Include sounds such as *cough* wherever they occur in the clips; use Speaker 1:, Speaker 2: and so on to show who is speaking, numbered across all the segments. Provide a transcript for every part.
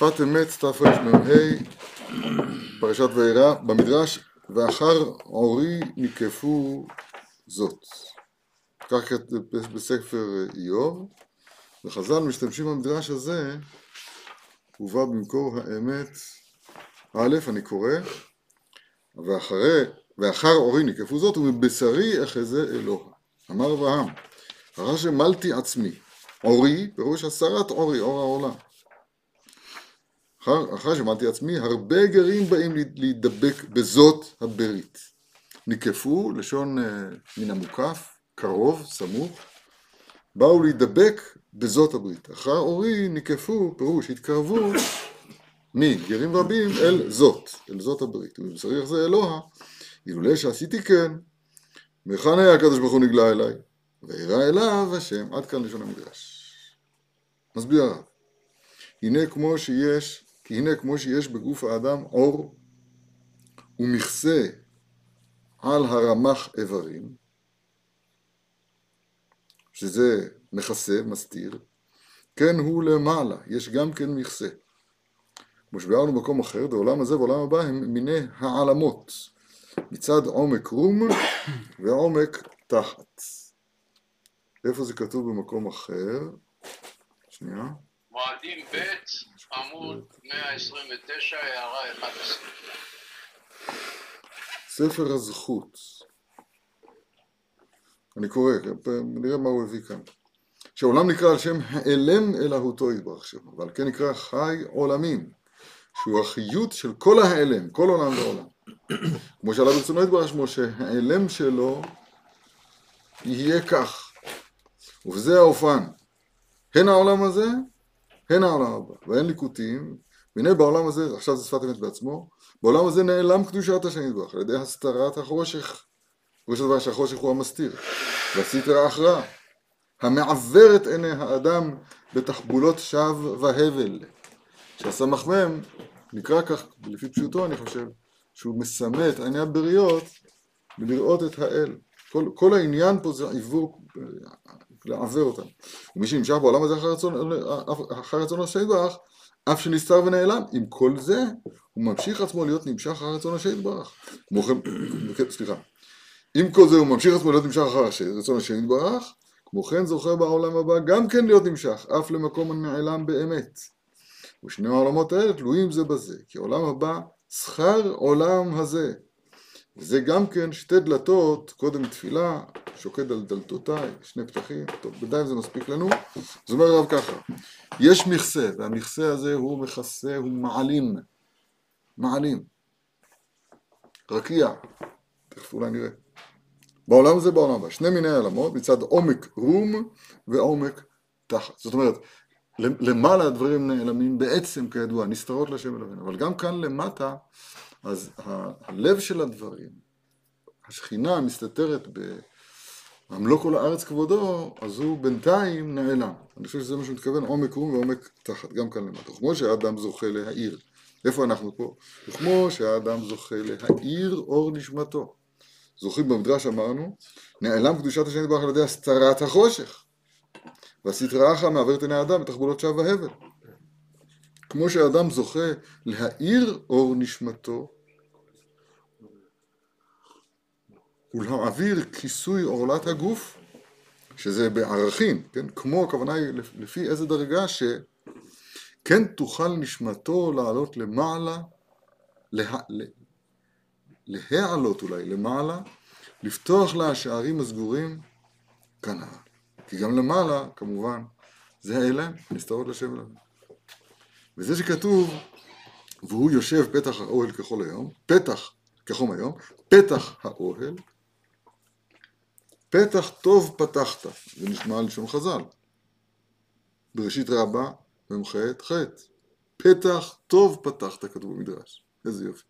Speaker 1: שפת אמת תרמ"ה, פרשת וירא, במדרש, ואחר עורי ניקפו זאת. כך כתוב בספר איוב, וחז"ל משתמשים במדרש הזה, ובא במקור האמת, א', אני קורא, ואחרי, ואחר עורי ניקפו זאת, ובבשרי אחזה אלוה. אמר אברהם, אחר שמלתי עצמי, עורי, פירוש הסרת עורי, אור העולם. אחר, אחר שמלתי עצמי, הרבה גרים באים להידבק בזאת הברית. ניקפו, לשון uh, מן המוקף, קרוב, סמוך, באו להידבק בזאת הברית. אחר אורי ניקפו, פירוש, התקרבו מגרים רבים אל זאת, אל זאת הברית. ובבשרי זה אלוה, אילולא שעשיתי כן, מהיכן היה הקדוש ברוך הוא נגלה אליי? וירא אליו השם, עד כאן לשון המדרש. מסביר הרב. הנה כמו שיש, כי הנה כמו שיש בגוף האדם אור ומכסה על הרמח איברים, שזה מכסה, מסתיר, כן הוא למעלה, יש גם כן מכסה. כמו שביארנו במקום אחר, בעולם הזה ובעולם הבא הם מיני העלמות, מצד עומק רום *coughs* ועומק תחת. איפה זה כתוב במקום אחר? שנייה.
Speaker 2: מועדים ב', עמוד 129, הערה 11.
Speaker 1: ספר הזכות. אני קורא, נראה מה הוא הביא כאן. שהעולם נקרא על שם העלם אלהותו יתברך שם, אבל כן נקרא חי עולמים, שהוא החיות של כל ההעלם, כל עולם ועולם. כמו שעלה ברצונו יתברך שמו, שהעלם שלו יהיה כך, ובזה האופן, הן העולם הזה, הן העולם הבא, ואין ליקוטים, והנה בעולם הזה, עכשיו זה שפת אמת בעצמו, בעולם הזה נעלם קדושת השם יתברך, על ידי הסתרת החושך, פירוש הדבר שהחושך הוא המסתיר, והסתר האחרא, המעוור את עיני האדם בתחבולות שווא והבל, שהסמ"ך מ' נקרא כך, לפי פשוטו אני חושב, שהוא מסמא את עיני הבריות בלראות את האל. כל, כל העניין פה זה עיוור, לעוור אותם. ומי שנמשך בעולם הזה אחר רצון, אחר רצון יתברך, אף שנסתר ונעלם. עם כל זה, הוא ממשיך עצמו להיות נמשך אחר רצון השם יתברך. כמו כן, סליחה. עם כל זה הוא ממשיך עצמו להיות נמשך אחר רצון השם יתברך, כמו כן זוכה בעולם הבא גם כן להיות נמשך, אף למקום הנעלם באמת. ושני העולמות האלה תלויים זה בזה, כי עולם הבא שכר עולם הזה. וזה גם כן שתי דלתות, קודם תפילה, שוקד על דלתותיי, שני פתחים, טוב, בינתיים זה מספיק לנו. זאת אומרת הרב ככה, יש מכסה, והמכסה הזה הוא מכסה, הוא מעלים, מעלים, רקיע, תכף אולי נראה. בעולם הזה, בעולם הבא, שני מיני עלמות, מצד עומק רום ועומק תחת. זאת אומרת, למעלה הדברים נעלמים בעצם, כידוע, נסתרות לשם אלוהינו, אבל גם כאן למטה, אז הלב של הדברים, השכינה מסתתרת בעמלו כל הארץ כבודו, אז הוא בינתיים נעלם. אני חושב שזה מה שהוא מתכוון, עומק רום ועומק תחת, גם כאן למטה. כמו שהאדם זוכה להאיר. איפה אנחנו פה? וכמו שהאדם זוכה להאיר אור נשמתו. זוכרים במדרש אמרנו, נעלם קדושת השם יתברך על ידי הסתרת החושך. אחרא מעוורת עיני האדם בתחבולות שווא והבל. כמו שהאדם זוכה להאיר אור נשמתו ולהעביר כיסוי עורלת הגוף, שזה בערכים, כן? כמו הכוונה היא לפי איזה דרגה שכן תוכל נשמתו לעלות למעלה, לה, להעלות אולי למעלה, לפתוח לה השערים הסגורים כנ"ל. כי גם למעלה, כמובן, זה האלם, נסתרות לשם אלוהים. וזה שכתוב, והוא יושב פתח האוהל ככל היום, פתח כחום היום, פתח האוהל, פתח טוב פתחת, זה נשמע לשון חז"ל. בראשית רבה, מ"ח ח', פתח טוב פתחת, כתוב במדרש, איזה יופי.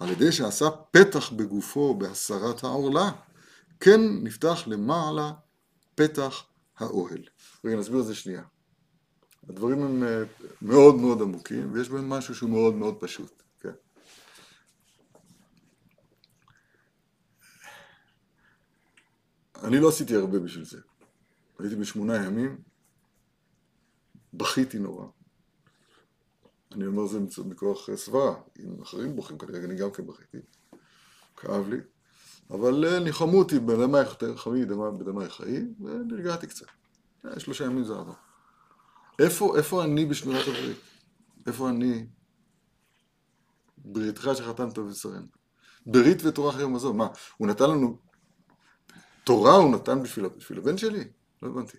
Speaker 1: על ידי שעשה פתח בגופו בהסרת העורלה, כן נפתח למעלה פתח האוהל. רגע, נסביר את זה שנייה. הדברים הם אה, מאוד מאוד עמוקים, ויש בהם משהו שהוא מאוד מאוד פשוט. כן. אני לא עשיתי הרבה בשביל זה. הייתי בשמונה ימים, בכיתי נורא. אני אומר זה מכוח אה, סברה, אם אחרים בוכים כנראה, אני גם כן בכיתי, כאב לי, אבל אה, ניחמו אותי בדמי חמי בדמי חיי, ונרגעתי קצת. שלושה ימים זה עבר. איפה, איפה אני בשמירת הברית? איפה אני? בריתך שחתמת ובשרנו. ברית ותורה חיום עזוב. מה, הוא נתן לנו... תורה הוא נתן בשביל, בשביל הבן שלי? לא הבנתי.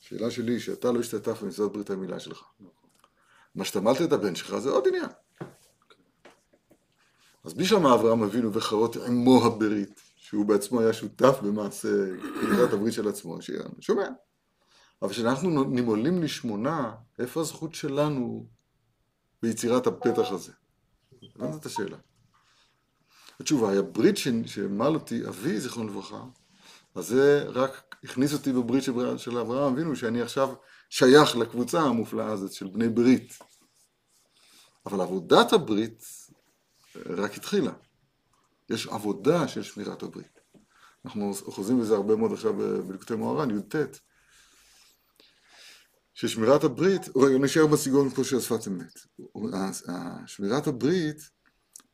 Speaker 1: השאלה שלי היא שאתה לא השתתף במצוות ברית המילה שלך. מה שתמלת את הבן שלך זה עוד עניין. אז בלי שמע אברהם אבינו וחרות עמו הברית, שהוא בעצמו היה שותף במעשה קריאת הברית של עצמו, שומע. אבל כשאנחנו נימולים לשמונה, איפה הזכות שלנו ביצירת הפתח הזה? הבנת את השאלה. התשובה היא, הברית שמל אותי אבי, זיכרונו לברכה, אז זה רק הכניס אותי בברית של, של אברהם אבינו, שאני עכשיו שייך לקבוצה המופלאה הזאת של בני ברית. אבל עבודת הברית רק התחילה. יש עבודה של שמירת הברית. אנחנו חוזרים בזה הרבה מאוד עכשיו בלקוטי מוהר"ן, י"ט. ששמירת הברית, רגע נשאר בסגנון פה של שפת אמת. שמירת הברית,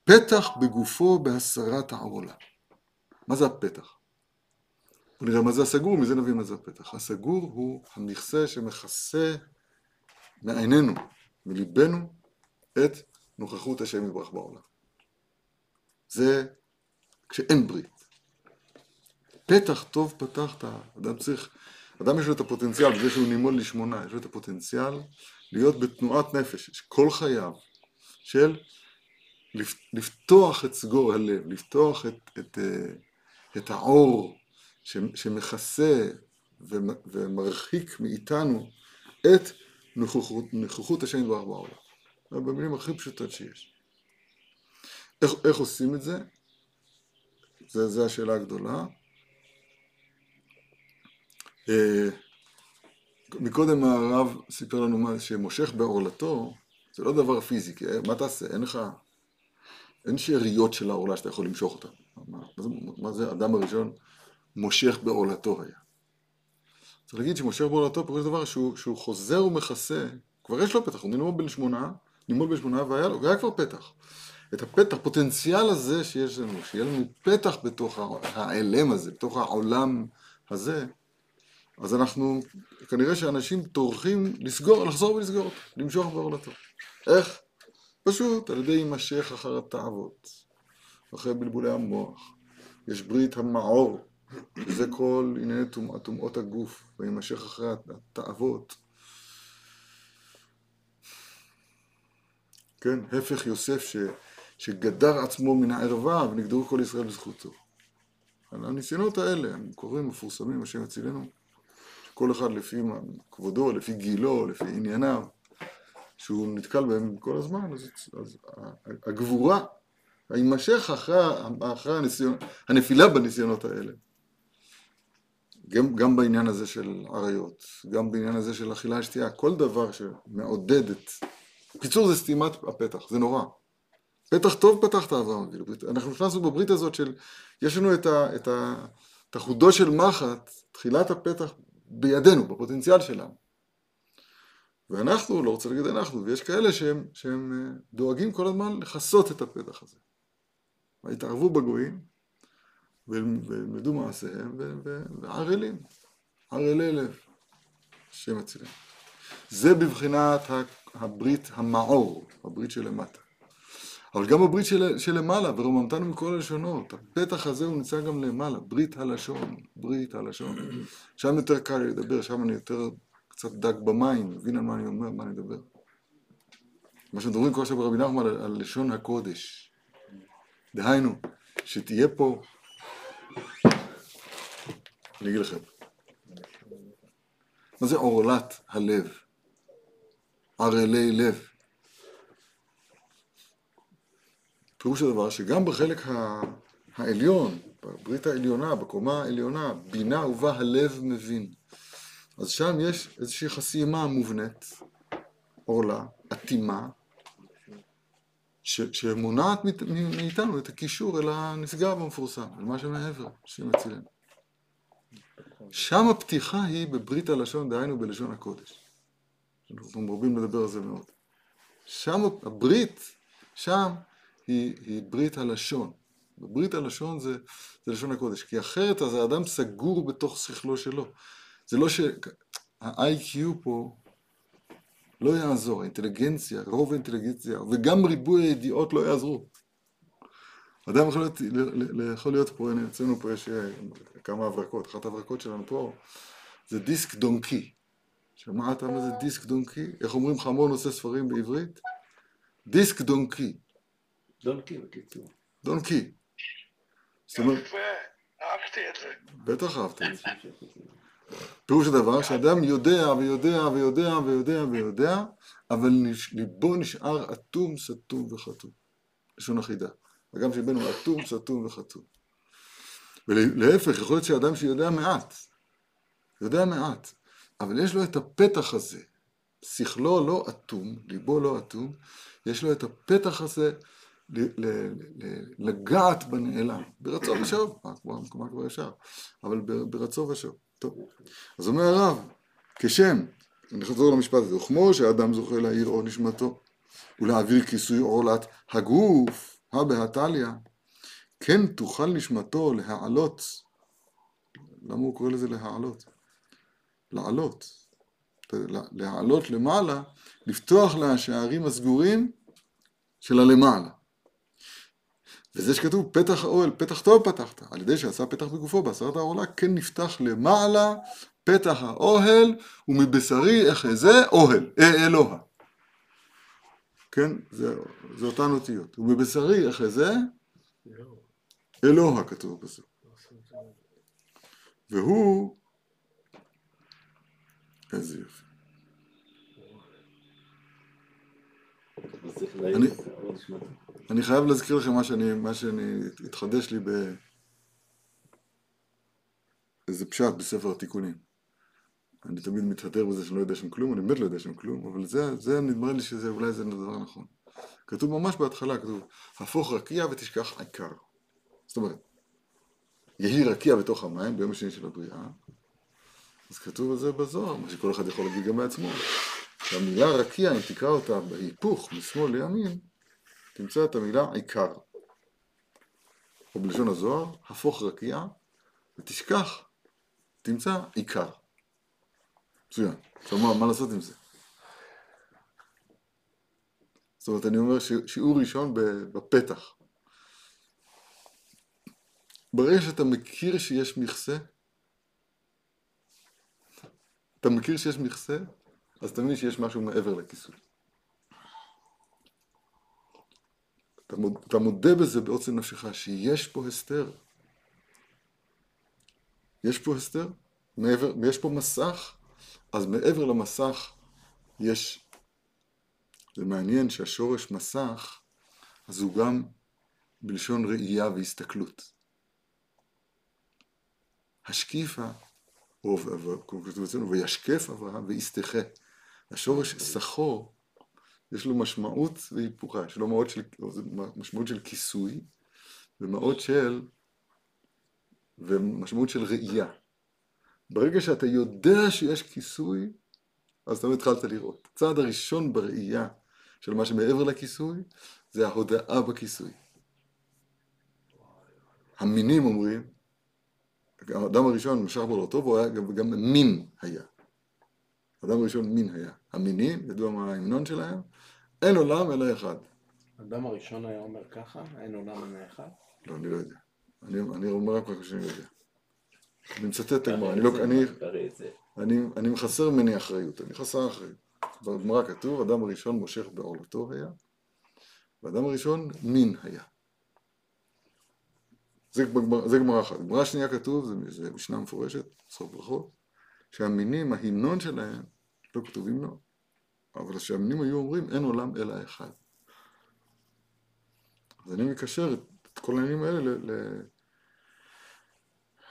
Speaker 1: פתח בגופו בהסרת העורלה. מה זה הפתח? בוא נראה מה זה הסגור, מזה נבין מה זה הפתח. הסגור הוא המכסה שמכסה מעינינו, מליבנו, את נוכחות השם יתברך בעולם. זה כשאין ברית. פתח טוב פתחת, אדם צריך, אדם יש לו את הפוטנציאל, בזה שהוא נימול לשמונה, יש לו את הפוטנציאל להיות בתנועת נפש, כל חייו, של לפתוח את סגור הלב, לפתוח את, את, את האור שמכסה ומרחיק מאיתנו את נוכחות, נוכחות השם יתברך בעולם. במילים הכי פשוטות שיש. איך, איך עושים את זה? זה? זה השאלה הגדולה. אה, מקודם הרב סיפר לנו מה שמושך בעורלתו, זה לא דבר פיזי, כי מה תעשה? אין לך, אין שאריות של העורלה שאתה יכול למשוך אותה. מה, מה, זה, מה זה אדם הראשון מושך בעורלתו היה? צריך להגיד שמושך בעורלתו פירוש דבר שהוא, שהוא חוזר ומכסה, כבר יש לו פתח, הוא נלמוד בן שמונה, נלמוד בן שמונה והיה לו, והיה כבר פתח. את הפתח, הפוטנציאל הזה שיש לנו, שיהיה לנו פתח בתוך האלם הזה, בתוך העולם הזה, אז אנחנו, כנראה שאנשים טורחים לסגור, לחזור ולסגור אותו, למשוך בעורלתו. איך? פשוט על ידי יימשך אחר התאוות, אחרי בלבולי המוח. יש ברית המעור, וזה כל ענייני טומאות הגוף, ויימשך אחרי התאוות. כן, הפך יוסף ש, שגדר עצמו מן הערווה ונגדרו כל ישראל בזכותו. על הניסיונות האלה, הם קוראים מפורסמים, השם יצילנו, כל אחד לפי כבודו, לפי גילו, לפי ענייניו, שהוא נתקל בהם כל הזמן, אז, אז הגבורה, ההימשך אחרי, אחרי הניסיון, הנפילה בניסיונות האלה. גם, גם בעניין הזה של עריות, גם בעניין הזה של אכילה שתייה, כל דבר שמעודד את... בקיצור זה סתימת הפתח, זה נורא. פתח טוב פתחת אברהם אבינו. אנחנו נכנסנו בברית הזאת של, יש לנו את, ה, את, ה, את החודו של מחט, תחילת הפתח בידינו, בפוטנציאל שלנו. ואנחנו, לא רוצה להגיד אנחנו, ויש כאלה שהם, שהם דואגים כל הזמן לכסות את הפתח הזה. והתערבו בגויים, וילמדו מעשיהם, וערלים, ערלי לב, השם הצילם. זה בבחינת הברית המעור, הברית שלמטה. אבל גם הברית של, שלמעלה, ורוממתנו מכל הלשונות, הפתח הזה הוא נמצא גם למעלה, ברית הלשון, ברית הלשון. שם יותר קל לי לדבר, שם אני יותר קצת דק במים, מבין על מה אני אומר, מה אני מדבר. מה שמדברים כל עכשיו ברבי נחמן על, על לשון הקודש. דהיינו, שתהיה פה, אני אגיד לכם, מה זה עורלת הלב? ערלי לב. פירוש הדבר שגם בחלק העליון, בברית העליונה, בקומה העליונה, בינה ובה הלב מבין. אז שם יש איזושהי חסימה מובנית, עורלה, אטימה, שמונעת מאיתנו את הקישור אל הנשגב המפורסם, אל מה שמעבר, שמצילנו. שם הפתיחה היא בברית הלשון, דהיינו בלשון הקודש. אנחנו מרבים לדבר על זה מאוד. שם הברית, שם היא, היא ברית הלשון. ברית הלשון זה, זה לשון הקודש, כי אחרת אז האדם סגור בתוך שכלו שלו. זה לא ש... ה-IQ פה לא יעזור, האינטליגנציה, רוב האינטליגנציה, וגם ריבוי הידיעות לא יעזרו. אדם יכול להיות, יכול להיות פה, הנה אצלנו פה יש אה, כמה הברקות, אחת ההברקות שלנו פה זה דיסק דונקי. שמעת מה זה דיסק דונקי? איך אומרים חמור נושא ספרים בעברית? דיסק דונקי.
Speaker 3: דונקי בקיצור.
Speaker 1: דונקי. זאת אומרת,
Speaker 2: יפה, אהבתי את זה.
Speaker 1: בטח אהבת את זה. פירוש הדבר שאדם יודע ויודע ויודע ויודע ויודע, אבל ליבו נשאר אטום, סתום וחתום. לשון אחידה. הגם שליבנו אטום, סתום וחתום. ולהפך, יכול להיות שאדם שיודע מעט, יודע מעט, אבל יש לו את הפתח הזה. שכלו לא אטום, ליבו לא אטום, יש לו את הפתח הזה לגעת בנעלם, ברצו ושוב, מה כבר, מה כבר אפשר, אבל ב- ברצו ושוב. טוב, אז אומר הרב, כשם, נחזור למשפט הזה, וכמו שהאדם זוכה להאיר אור נשמתו ולהעביר כיסוי עורלת הגוף, הבהתליא, כן תוכל נשמתו להעלות. למה הוא קורא לזה להעלות? לעלות. להעלות למעלה, לפתוח לה השערים הסגורים של הלמעלה. וזה שכתוב פתח האוהל, פתח טוב פתחת, על ידי שעשה פתח בגופו בעשרת העורלה, כן נפתח למעלה פתח האוהל, ומבשרי אחזה אוהל, אה, אלוה. כן, זה, זה אותן אותיות. ומבשרי אחזה אלוה כתוב בסוף. והוא, איזה יופי.
Speaker 3: להעיר
Speaker 1: אני- אני חייב להזכיר לכם מה שאני, מה שאני, התחדש לי ב... איזה פשט בספר התיקונים. אני תמיד מתהדר בזה שאני לא יודע שם כלום, אני באמת לא יודע שם כלום, אבל זה, זה נדמה לי שזה, אולי זה הדבר הנכון. כתוב ממש בהתחלה, כתוב, הפוך רקיע ותשכח עיקר. זאת אומרת, יהי רקיע בתוך המים ביום השני של הבריאה, אז כתוב על זה בזוהר, מה שכל אחד יכול להגיד גם בעצמו. שהמילה רקיע, אם תקרא אותה בהיפוך משמאל לימין, תמצא את המילה עיקר. או בלשון הזוהר, הפוך רקיע ותשכח, תמצא עיקר. מצוין. עכשיו מה, מה לעשות עם זה? זאת אומרת, אני אומר שיעור ראשון בפתח. ברגע שאתה מכיר שיש מכסה, אתה מכיר שיש מכסה, אז אתה שיש משהו מעבר לכיסוי. אתה מוד- אתה מודה בזה בעוצם נפשך, שיש פה הסתר. יש פה הסתר, מעבר, יש פה מסך, אז מעבר למסך יש, זה מעניין שהשורש מסך, אז הוא גם בלשון ראייה והסתכלות. השקיפה, או כמו כתוב אצלנו, וישקף אברהם ויסתכה. השורש סחור, יש לו משמעות והיפוכה, יש לו של, משמעות של כיסוי, ומאוד של, ומשמעות של ראייה. ברגע שאתה יודע שיש כיסוי, אז אתה התחלת לראות. הצעד הראשון בראייה של מה שמעבר לכיסוי, זה ההודאה בכיסוי. המינים אומרים, האדם הראשון משך בו לא טוב, הוא היה גם, גם מין היה. האדם הראשון מין היה. המינים, ידוע מה ההמנון שלהם? אין עולם אלא אחד.
Speaker 3: אדם הראשון היה אומר ככה, אין עולם אלא אחד.
Speaker 1: לא, אני לא יודע. אני, אני אומר רק מה שאני יודע. אני מצטט את הגמרא, אני, לא, אני. אני, אני מחסר ממני אחריות, אני חסר אחריות. בגמרא כתוב, אדם הראשון מושך בעולתו היה, ואדם הראשון מין היה. זה, גמרא אחת. גמרא שנייה כתוב, זה, זה משנה מפורשת, סוף ברכות, שהמינים, ההמנון שלהם, לא כתובים לו, אבל שהמינים היו אומרים, אין עולם אלא אחד. אז אני מקשר את כל העניינים האלה ל, ל,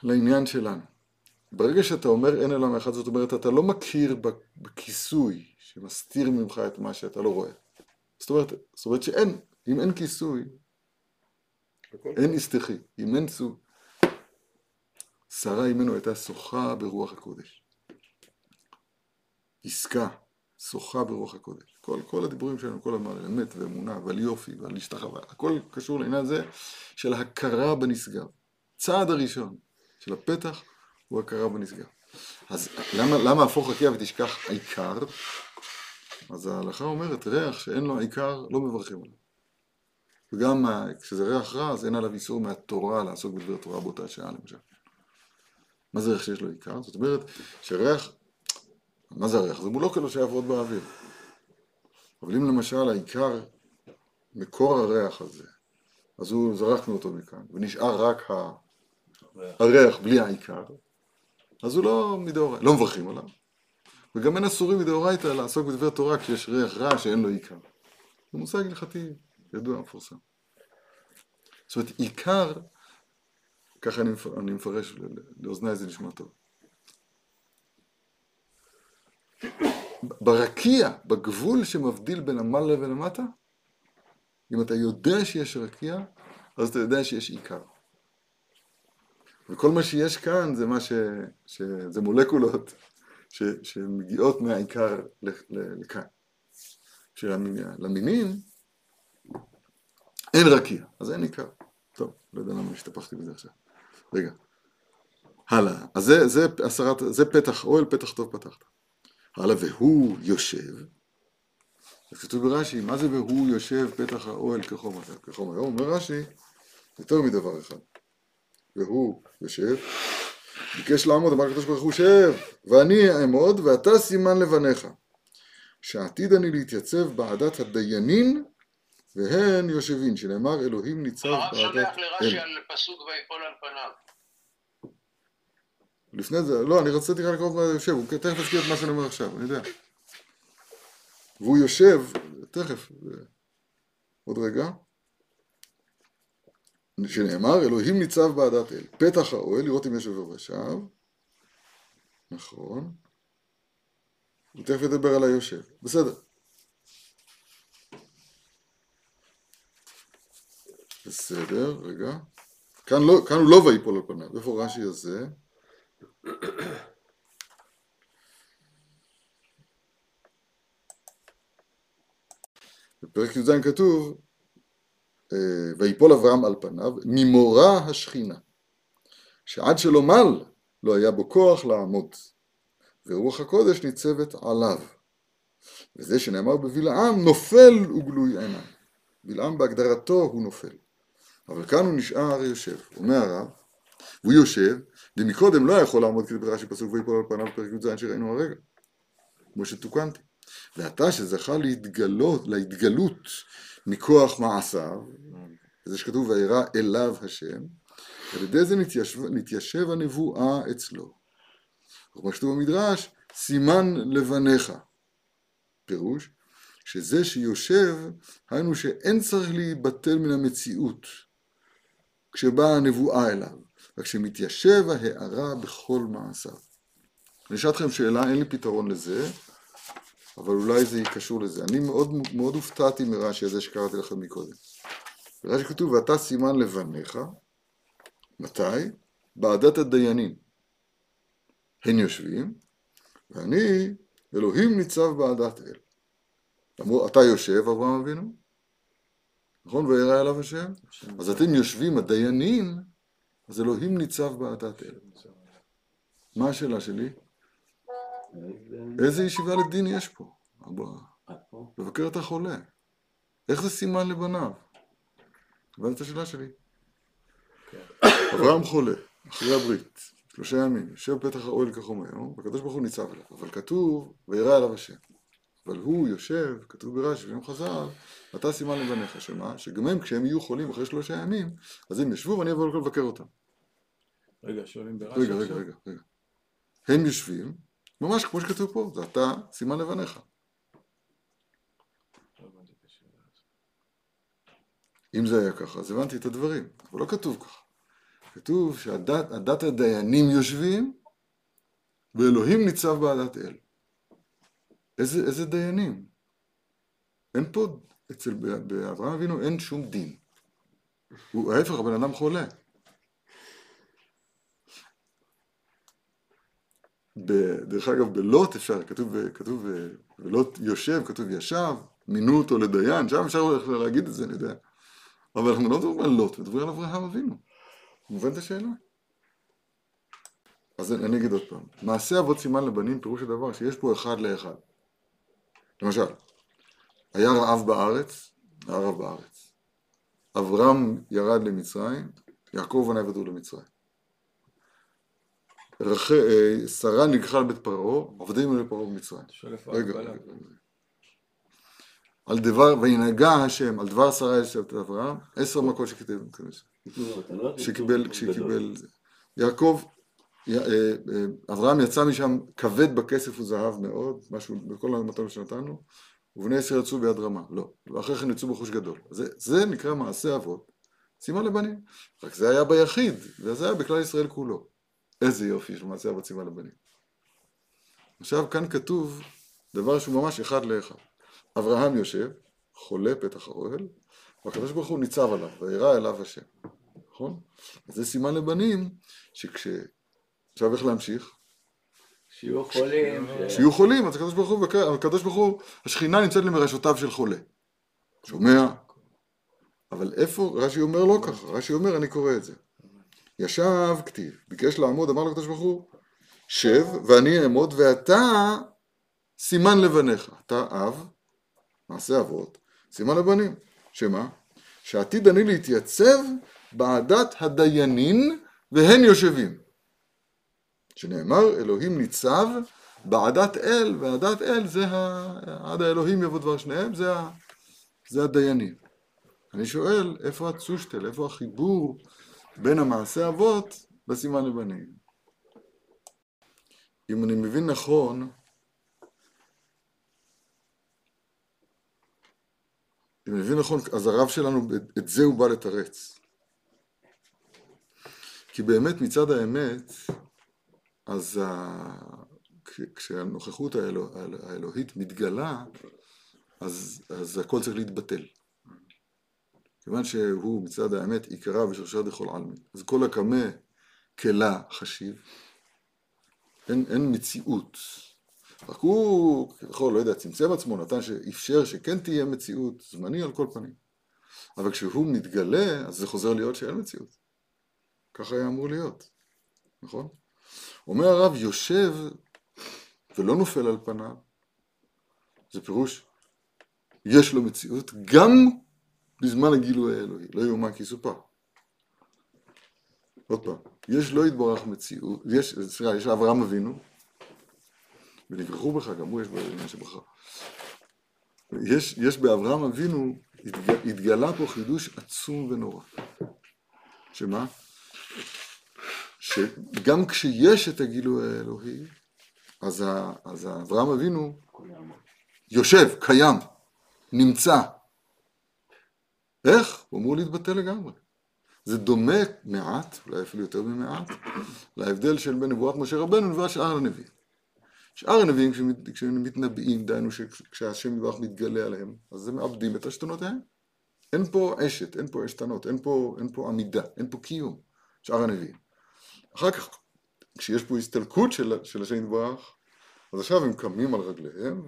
Speaker 1: לעניין שלנו. ברגע שאתה אומר אין עולם אחד, זאת אומרת, אתה לא מכיר בכיסוי שמסתיר ממך את מה שאתה לא רואה. זאת אומרת, זאת אומרת שאין, אם אין כיסוי, אין אסתחי, אם אין צו, שרה אימנו הייתה שוחה ברוח הקודש. עסקה, שוחה ברוח הקודש. כל, כל הדיבורים שלנו כל הזמן על אמת ואמונה ועל יופי ועל השתחווה, הכל קשור לעניין הזה של הכרה בנשגב. צעד הראשון של הפתח הוא הכרה בנשגב. אז למה, למה הפוך רקיע ותשכח העיקר? אז ההלכה אומרת, ריח שאין לו עיקר, לא מברכים עליו. וגם כשזה ריח רע, אז אין עליו איסור מהתורה לעסוק בדבר תורה באותה שעה למשל. מה זה ריח שיש לו עיקר? זאת אומרת שריח, מה זה הריח? זה מולוקלו שיעבוד באוויר. אבל אם למשל העיקר, מקור הריח הזה, אז הוא, זרקנו אותו מכאן, ונשאר רק ה... הריח בלי העיקר, אז הוא לא מדאורייתא, לא מברכים עליו. וגם אין אסורים מדאורייתא לעסוק בדבר תורה כשיש ריח רע שאין לו עיקר. זה מושג הלכתי ידוע, מפורסם. זאת אומרת, עיקר, ככה אני, אני מפרש, ל- ל- לאוזניי זה נשמע טוב. ברקיע, בגבול שמבדיל בין המעלה ולמטה, אם אתה יודע שיש רקיע, אז אתה יודע שיש עיקר. וכל מה שיש כאן זה מה ש... ש... זה מולקולות ש... שמגיעות מהעיקר. לכאן. שלמינים אין רקיע, אז אין עיקר. טוב, לא יודע למה השתפכתי בזה עכשיו. רגע. הלאה. אז זה, זה, הסרת, זה פתח אוהל, פתח טוב פתחת. הלאה, והוא יושב. אז כתוב ברש"י, מה זה והוא יושב פתח האוהל כחום היום? כחום היום, אומר רש"י, יותר מדבר אחד. והוא יושב, ביקש לעמוד, אמר הקדוש ברוך הוא שב, ואני אעמוד, ואתה סימן לבניך. שעתיד אני להתייצב בעדת הדיינין, והן יושבין, שנאמר אלוהים ניצב
Speaker 2: הרב
Speaker 1: בעדת
Speaker 2: סומך לרש"י
Speaker 1: אל.
Speaker 2: על פסוק ויפול על פניו.
Speaker 1: לפני זה, לא, אני רציתי רק לקרוא מה יושב, הוא תכף יזכיר את מה שאני אומר עכשיו, אני יודע. והוא יושב, תכף, עוד רגע, שנאמר, אלוהים ניצב בעדת אל. פתח האוהל, לראות אם יש עובר ושב. נכון. הוא תכף ידבר על היושב. בסדר. בסדר, רגע. כאן, לא, כאן הוא לא ויפול על פניו. איפה רש"י הזה? בפרק י"ז כתוב, אה, ויפול אברהם על פניו, ממורא השכינה, שעד שלא מל, לא היה בו כוח לעמוד, ורוח הקודש ניצבת עליו. וזה שנאמר בבלעם, נופל וגלוי עיניים. בלעם בהגדרתו הוא נופל. אבל כאן הוא נשאר יושב. אומר הרב, והוא יושב, ומקודם לא יכול לעמוד כדי ברש"י פסוק ויפול על פניו פרק י"ז שראינו הרגע, כמו שתוקנתי. ועתה שזכה להתגלות, להתגלות מכוח מעשיו, זה שכתוב וירא אליו השם, על ידי זה נתיישב, נתיישב הנבואה אצלו. כמו שכתוב במדרש, סימן לבניך. פירוש, שזה שיושב, היינו שאין צריך להיבטל מן המציאות כשבאה הנבואה אליו, רק שמתיישב ההערה בכל מעשיו. אני אשאל אתכם שאלה, אין לי פתרון לזה, אבל אולי זה קשור לזה. אני מאוד, מאוד הופתעתי מרש"י הזה שקראתי לכם מקודם. ברש"י כתוב, ואתה סימן לבניך, מתי? בעדת הדיינים. הן יושבים, ואני, אלוהים ניצב בעדת אל. אמרו, אתה יושב, אברהם אבינו, נכון? וירא אליו השם? אז אתם יושבים, הדיינים, אז אלוהים ניצב בעדת אל. מה השאלה שלי? איזה ישיבה לדין יש פה? לבקר את החולה. איך זה סימן לבניו? הבנת את השאלה שלי? אברהם חולה, אחרי הברית, שלושה ימים, יושב בפתח האוהל כחום היום, והקדוש ברוך הוא ניצב אליו, אבל כתוב, וירא אליו השם. אבל הוא יושב, כתוב ברש"י, ביום חז"ל, אתה סימן לבניך, שמה? שגם הם, כשהם יהיו חולים אחרי שלושה ימים, אז הם ישבו ואני אבוא לבקר אותם.
Speaker 3: רגע, שואלים ברש"י
Speaker 1: רגע, רגע? רגע, רגע. הם יושבים, ממש כמו שכתוב פה, זה אתה סימן לבניך.
Speaker 3: לא.
Speaker 1: אם זה היה ככה, אז הבנתי את הדברים, אבל לא כתוב ככה. כתוב שהדת הדת הדיינים יושבים, ואלוהים ניצב בעדת אל. איזה, איזה דיינים? אין פה, אצל באברהם אבינו אין שום דין. הוא ההפך, הבן אדם חולה. ב- דרך אגב, בלוט אפשר, כתוב, כתוב, ולוט יושב, כתוב ישב, מינו אותו לדיין, שם אפשר להגיד את זה, אני יודע. אבל אנחנו לא מדברים על לוט, מדברים על אברהם אבינו. מובן את השאלה? אז אני אני אגיד עוד פעם, מעשה אבות סימן לבנים פירוש הדבר שיש פה אחד לאחד. למשל, היה רעב בארץ, היה רעב בארץ. אברהם ירד למצרים, יעקב בנה ירדו למצרים. רח... אה, שרה נלקחה לבית פרעה, עובדים לפרעה במצרים. רגע,
Speaker 3: ההגבלה?
Speaker 1: רגע, רגע. על דבר, וינהגה השם, על דבר שרה יש את אברהם, עשר מכות שכתב, שקיבל, שקיבל. יעקב, אברהם יצא משם כבד בכסף וזהב מאוד, משהו, בכל המתנות שנתנו, ובני ישראל יצאו ביד רמה, לא, ואחרי כן יצאו בחוש גדול. זה, זה נקרא מעשה אבות, סימן לבנים. רק זה היה ביחיד, וזה היה בכלל ישראל כולו. איזה יופי של מעשה אבות סימן לבנים. עכשיו כאן כתוב דבר שהוא ממש אחד לאחד. אברהם יושב, חולה פתח האוהל, והקדוש ברוך הוא ניצב עליו, וירא אליו השם. נכון? אז זה סימן לבנים, שכש... עכשיו איך להמשיך?
Speaker 3: שיהיו חולים.
Speaker 1: שיהיו חולים, אז הקדוש ברוך הוא, הקדוש ברוך הוא, השכינה נמצאת למרשותיו של חולה. שומע? אבל איפה, רש"י אומר לא ככה, רש"י אומר, אני קורא את זה. ישב כתיב, ביקש לעמוד, אמר לקדוש ברוך הוא, שב ואני אעמוד ואתה סימן לבניך. אתה אב, מעשה אבות, סימן לבנים. שמה? שעתיד אני להתייצב בעדת הדיינים והן יושבים. שנאמר, אלוהים ניצב בעדת אל, ועדת אל זה ה... עד האלוהים יבוא דבר שניהם, זה, ה... זה הדיינים. אני שואל, איפה הצושטל, איפה החיבור בין המעשה אבות לסימן לבנים? אם אני מבין נכון, אם אני מבין נכון, אז הרב שלנו, את זה הוא בא לתרץ. כי באמת מצד האמת, אז ה... כש- כשהנוכחות האלוה... האלוהית מתגלה, אז, אז הכל צריך להתבטל. כיוון שהוא מצד האמת עיקרה ושרשרת לכל עלמין. אז כל הקמה כלה חשיב, אין, אין מציאות. רק הוא, כביכול, לא יודע, צמצם עצמו, נתן שאפשר שכן תהיה מציאות, זמני על כל פנים. אבל כשהוא מתגלה, אז זה חוזר להיות שאין מציאות. ככה היה אמור להיות, נכון? אומר הרב, יושב ולא נופל על פניו, זה פירוש, יש לו מציאות גם בזמן הגילוי האלוהי, לא יאומן כי יסופר. עוד פעם, יש לא יתברך מציאות, יש, סליחה, יש אברהם אבינו, ונברכו בך, גם הוא יש בו עניין שבחר. יש, יש באברהם אבינו, התגלה פה חידוש עצום ונורא. שמה? שגם כשיש את הגילוי האלוהי, אז, ה, אז אברהם אבינו יושב, קיים, נמצא. איך? הוא אמור להתבטא לגמרי. זה דומה מעט, אולי אפילו יותר ממעט, להבדל של בין נבואת משה רבנו לנבואת שאר הנביאים. שאר הנביאים כשהם מתנבאים, דהיינו שכשהשם יברך מתגלה עליהם, אז הם מאבדים את עשתונותיהם. אין פה עשת, אין פה עשתנות, אין פה, אין פה עמידה, אין פה קיום, שאר הנביאים. אחר כך, כשיש פה הסתלקות של, של השם יתברך, אז עכשיו הם קמים על רגליהם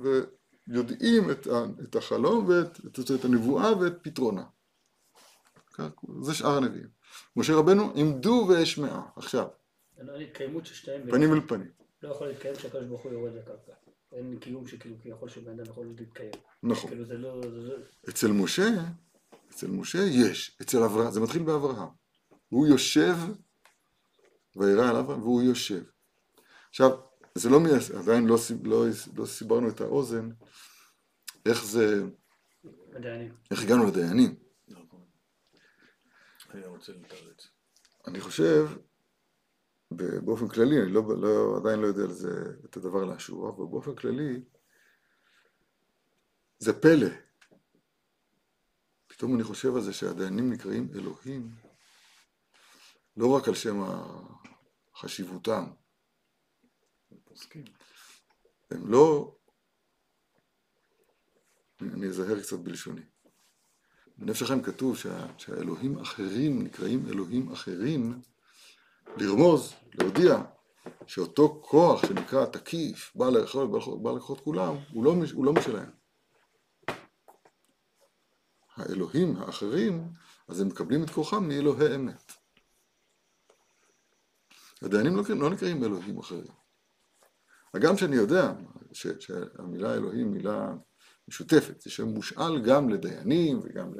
Speaker 1: ויודעים את, ה, את החלום ואת את, את הנבואה ואת פתרונה. זה שאר הנביאים. משה רבנו עמדו ואשמעה, עכשיו,
Speaker 4: אין התקיימות של שתיהם
Speaker 1: פנים אל פנים.
Speaker 4: לא יכול להתקיים כשהקדוש ברוך הוא יורד לקרקע. אין קיום שכאילו כביכול שבן אדם יכול להתקיים.
Speaker 1: נכון.
Speaker 4: כאילו לא... זה לא...
Speaker 1: אצל משה, אצל משה יש, אצל אברהם, זה מתחיל באברהם. הוא יושב, וירא אברהם, והוא יושב. עכשיו, זה לא, מייס- עדיין לא, סיב- לא, לא סיברנו את האוזן, איך זה,
Speaker 4: הדיינים.
Speaker 1: איך הגענו לדיינים.
Speaker 3: אני
Speaker 1: חושב, באופן כללי, אני לא, לא, עדיין לא יודע על זה, את הדבר לאשור, אבל באופן כללי, זה פלא. פתאום אני חושב על זה שהדיינים נקראים אלוהים, לא רק על שם חשיבותם, הם לא, אני אזהר קצת בלשוני. בנפש החיים כתוב שה, שהאלוהים אחרים נקראים אלוהים אחרים, לרמוז, להודיע, שאותו כוח שנקרא תקיף, בא לאכול, בא לקחות כולם, הוא לא, מש- הוא לא משלהם. האלוהים האחרים, אז הם מקבלים את כוחם מאלוהי אמת. הדיינים לא, לא נקראים אלוהים אחרים. הגם שאני יודע ש, שהמילה אלוהים מילה משותפת, זה שם מושאל גם לדיינים וגם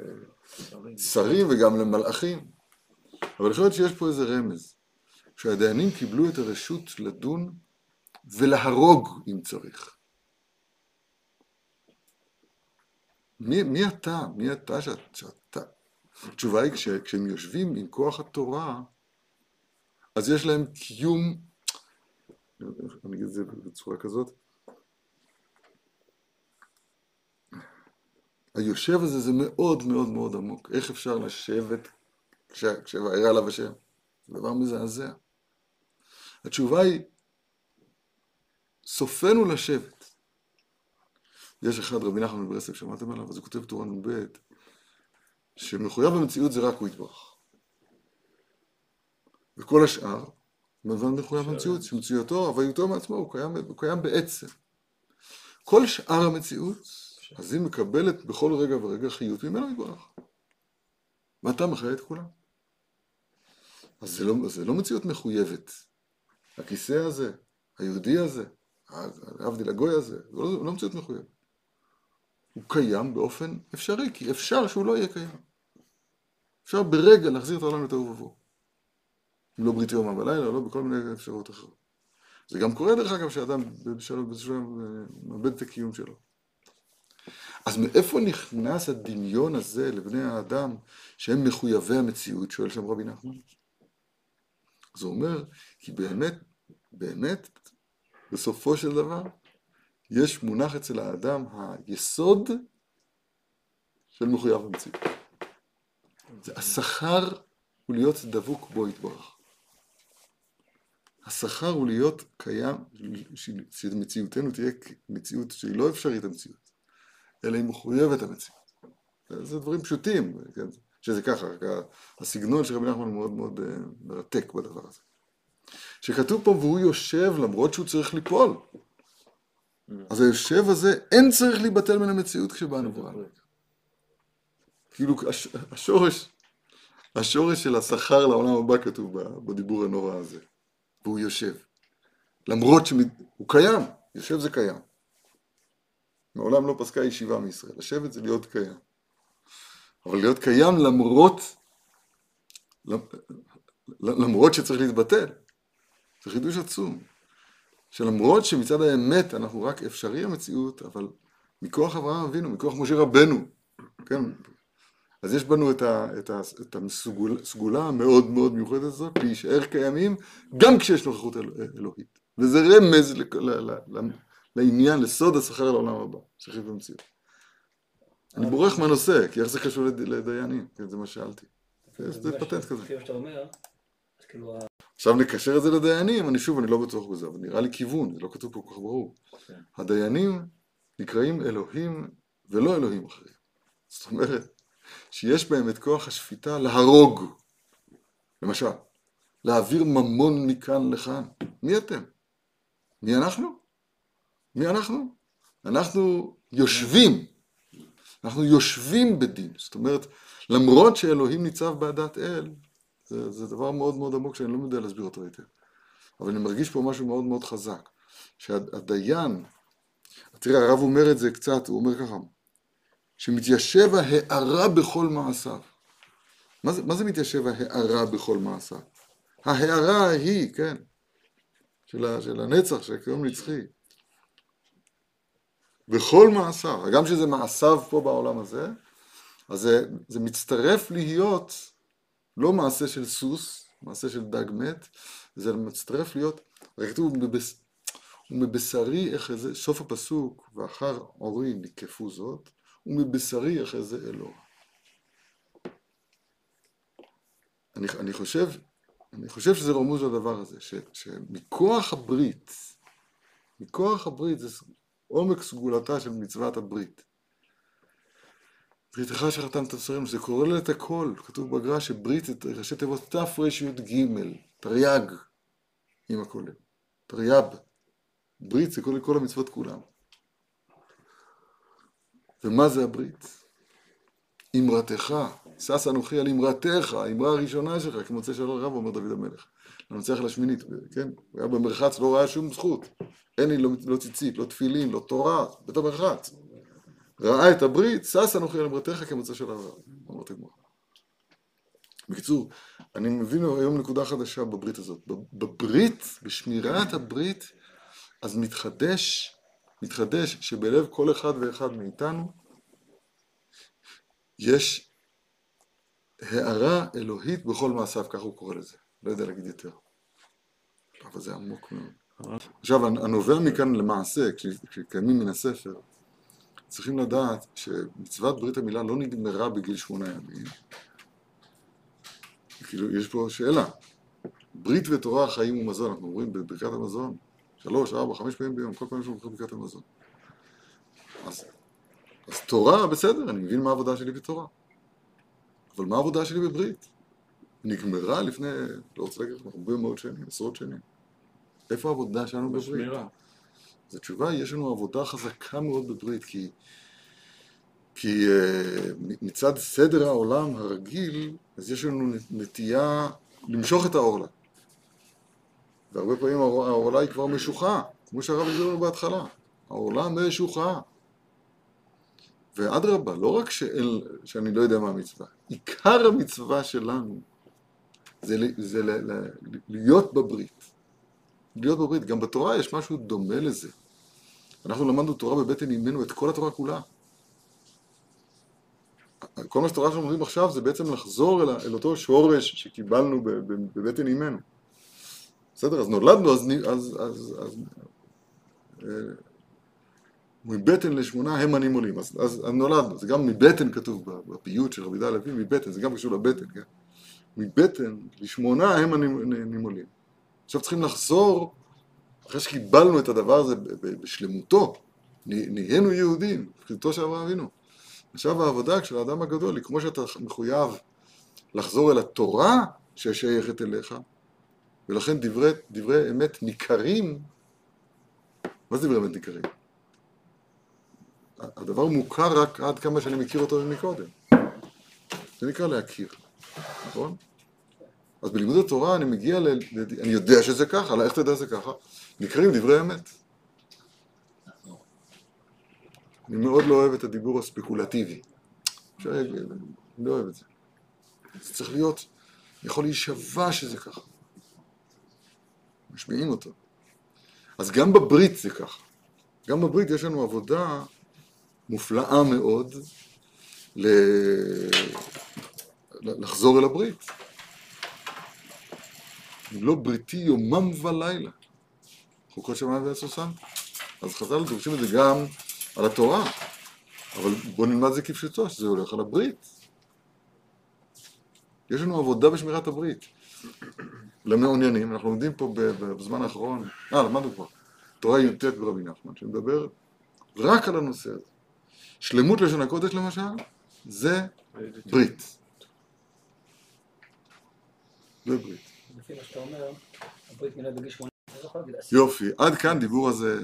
Speaker 1: לשרים וגם למלאכים. אבל יכול להיות שיש פה איזה רמז, שהדיינים קיבלו את הרשות לדון ולהרוג אם צריך. מי, מי אתה? מי אתה שאת, שאתה? התשובה היא כש, כשהם יושבים עם כוח התורה, אז יש להם קיום, אני אגיד את זה בצורה כזאת, היושב הזה זה מאוד מאוד מאוד עמוק. איך אפשר לשבת כש- כשוירא עליו השם? זה דבר מזעזע. התשובה היא, סופנו לשבת. יש אחד, רבי נחמן מברסלב, שמעתם עליו? אז הוא כותב תורה נ"ב, שמחויב במציאות זה רק הוא יתברך. וכל השאר, במובן מחויב במציאות, שמציאותו, הוויותו מעצמו, הוא קיים, הוא קיים בעצם. כל שאר המציאות, אז היא מקבלת בכל רגע ורגע חיות ממנו יתברך. ואתה מחיה את כולם. אז זה לא, זה לא מציאות מחויבת. הכיסא הזה, היהודי הזה, להבדיל הגוי הזה, זה לא, לא מציאות מחויבת. הוא קיים באופן אפשרי, כי אפשר שהוא לא יהיה קיים. אפשר ברגע להחזיר את העולם לתוהו ובוהו. אם לא ברית יומם בלילה, לא בכל מיני אפשרויות אחרות. זה גם קורה דרך אגב שאדם בשלב בשלב מאבד את הקיום שלו. אז מאיפה נכנס הדמיון הזה לבני האדם שהם מחויבי המציאות, שואל שם רבי נחמן? זה אומר, כי באמת, באמת, בסופו של דבר, יש מונח אצל האדם היסוד של מחויב המציאות. השכר הוא להיות דבוק בו יתברך. השכר הוא להיות קיים, שמציאותנו תהיה מציאות שהיא לא אפשרית המציאות, אלא היא מחויבת המציאות. זה דברים פשוטים, כן? שזה ככה, הסגנון של רבי נחמן מאוד מאוד מרתק בדבר הזה. שכתוב פה והוא יושב למרות שהוא צריך ליפול. אז היושב הזה אין צריך להיבטל מן המציאות כשבאנו בראנו. כאילו השורש, השורש של השכר לעולם הבא כתוב בדיבור הנורא הזה. והוא יושב. למרות שהוא קיים, יושב זה קיים. מעולם לא פסקה ישיבה מישראל, לשבת זה להיות קיים. אבל להיות קיים למרות, למרות שצריך להתבטל. זה חידוש עצום. שלמרות שמצד האמת אנחנו רק אפשרי המציאות, אבל מכוח אברהם אבינו, מכוח משה רבנו, כן? אז יש בנו את, ה, את, ה, את הסגולה המאוד מאוד מיוחדת הזאת, להישאר קיימים גם כשיש נוכחות אל, אלוהית. וזה רמז ל, ל, ל, ל, לעניין, לסוד השכר לעולם הבא, שכיב במציאות. אני בורח מהנושא, כי איך זה קשור לדיינים? זה מה שאלתי. זה פטנט כזה.
Speaker 4: כאילו...
Speaker 1: עכשיו נקשר את זה לדיינים, אני שוב, אני לא בטוח בזה, אבל נראה לי כיוון, זה לא כתוב פה כל כך ברור. הדיינים נקראים אלוהים ולא אלוהים אחרים. זאת אומרת, שיש בהם את כוח השפיטה להרוג. למשל, להעביר ממון מכאן לכאן. מי אתם? מי אנחנו? מי אנחנו? אנחנו יושבים. אנחנו יושבים בדין. זאת אומרת, למרות שאלוהים ניצב בעדת אל, זה, זה דבר מאוד מאוד עמוק שאני לא יודע להסביר אותו היטב. אבל אני מרגיש פה משהו מאוד מאוד חזק. שהדיין, תראה הרב אומר את זה קצת, הוא אומר ככה, שמתיישב ההארה בכל מעשיו. מה זה, מה זה מתיישב ההארה בכל מעשיו? ההארה ההיא, כן, של, ה, של הנצח, של הקיום נצחי. בכל מעשיו, גם שזה מעשיו פה בעולם הזה, אז זה, זה מצטרף להיות לא מעשה של סוס, מעשה של דג מת, זה מצטרף להיות, כתוב, ומבשרי אחרי זה, סוף הפסוק, ואחר עורי נקפו זאת, ומבשרי אחרי זה אלוה. אני, אני חושב, אני חושב שזה רמוז לדבר הזה, ש, שמכוח הברית, מכוח הברית זה עומק סגולתה של מצוות הברית. בריתך שחתם תבשרים, זה כולל את הכל, כתוב בגר"א שברית, ראשי תיבות תרי"ג, תרי"ג עם הכולל. תרי"ב. ברית זה כל, כל המצוות כולם. ומה זה הברית? אמרתך, שש אנוכי על אמרתך, האמרה הראשונה שלך, כמוצא של הרב, אומר דוד המלך. לנצח לשמינית, כן? הוא היה במרחץ, לא ראה שום זכות. אין לי לא, לא ציצית, לא תפילין, לא תורה, בית המרחץ. ראה את הברית, שש אנוכי על אמרתך כמוצא של הרב, אמרת גמרא. בקיצור, אני מבין היום נקודה חדשה בברית הזאת. בברית, בשמירת הברית, אז מתחדש, מתחדש שבלב כל אחד ואחד מאיתנו יש הערה אלוהית בכל מעשיו, ככה הוא קורא לזה. לא יודע להגיד יותר. אבל זה עמוק מאוד. עכשיו, הנובע מכאן למעשה, כשקיימים מן הספר, צריכים לדעת שמצוות ברית המילה לא נגמרה בגיל שמונה ימים. כאילו, יש פה שאלה. ברית ותורה, חיים ומזון, אנחנו אומרים בברכת המזון, שלוש, ארבע, חמש פעמים ביום, כל פעם יש לנו ברכת המזון. אז, אז תורה, בסדר, אני מבין מה העבודה שלי בתורה. אבל מה העבודה שלי בברית? נגמרה לפני, לא רוצה להגיד לך, הרבה מאוד שנים, עשרות שנים. איפה העבודה שלנו בברית?
Speaker 3: בשמירה.
Speaker 1: אז התשובה היא, יש לנו עבודה חזקה מאוד בברית, כי, כי uh, מצד סדר העולם הרגיל, אז יש לנו נטייה למשוך את העורלה. והרבה פעמים העורלה היא כבר משוחה, כמו שהרב הסביר בהתחלה. העורלה משוחה. ואדרבה, לא רק שאין, שאני לא יודע מה המצווה, עיקר המצווה שלנו זה, ל- זה ל, ל, להיות בברית. להיות בברית. גם בתורה יש משהו דומה לזה. אנחנו למדנו תורה בבטן אימנו את כל התורה כולה. כל מה שתורה שאנחנו לומדים עכשיו זה בעצם לחזור אל, אל אותו שורש שקיבלנו בבטן אימנו. בסדר? אז נולדנו, אז, אז, אז, אז אה, מבטן לשמונה הם אני מולים. אז, אז, נולדנו, זה גם מבטן כתוב בפיוט של רבי דל אביב, מבטן, זה גם קשור לבטן, כן? מבטן לשמונה הם הנימולים. עכשיו צריכים לחזור, אחרי שקיבלנו את הדבר הזה בשלמותו, נה- נהיינו יהודים, בחירתו של אברהם אבינו. עכשיו העבודה של האדם הגדול היא כמו שאתה מחויב לחזור אל התורה ששייכת אליך, ולכן דברי, דברי אמת ניכרים, מה זה דברי אמת ניכרים? הדבר מוכר רק עד כמה שאני מכיר אותו מקודם. זה נקרא להכיר, נכון? אז בלימוד התורה אני מגיע ל... אני יודע שזה ככה, אבל איך אתה יודע שזה ככה? נקראים דברי אמת. אני מאוד לא אוהב את הדיבור הספקולטיבי. אני לא אוהב את זה. זה צריך להיות, יכול להישבע שזה ככה. משמיעים אותו. אז גם בברית זה ככה. גם בברית יש לנו עבודה מופלאה מאוד ל... לחזור אל הברית. אם לא בריתי יומם ולילה. חוקות שמיים והסוסן. אז חז"ל דורשים את זה גם על התורה, אבל בואו נלמד את זה כפשוטו, שזה הולך על הברית. יש לנו עבודה בשמירת הברית. למעוניינים, אנחנו לומדים פה בזמן האחרון, אה, למדנו כבר, תורה י"ט ברבי נחמן, שמדבר רק על הנושא הזה. שלמות לשון הקודש למשל, זה ברית. זה ברית.
Speaker 4: לפי מה שאתה אומר, הברית מילה בגיל 18, לא יכול להגיד עשרה.
Speaker 1: יופי, עד כאן דיבור הזה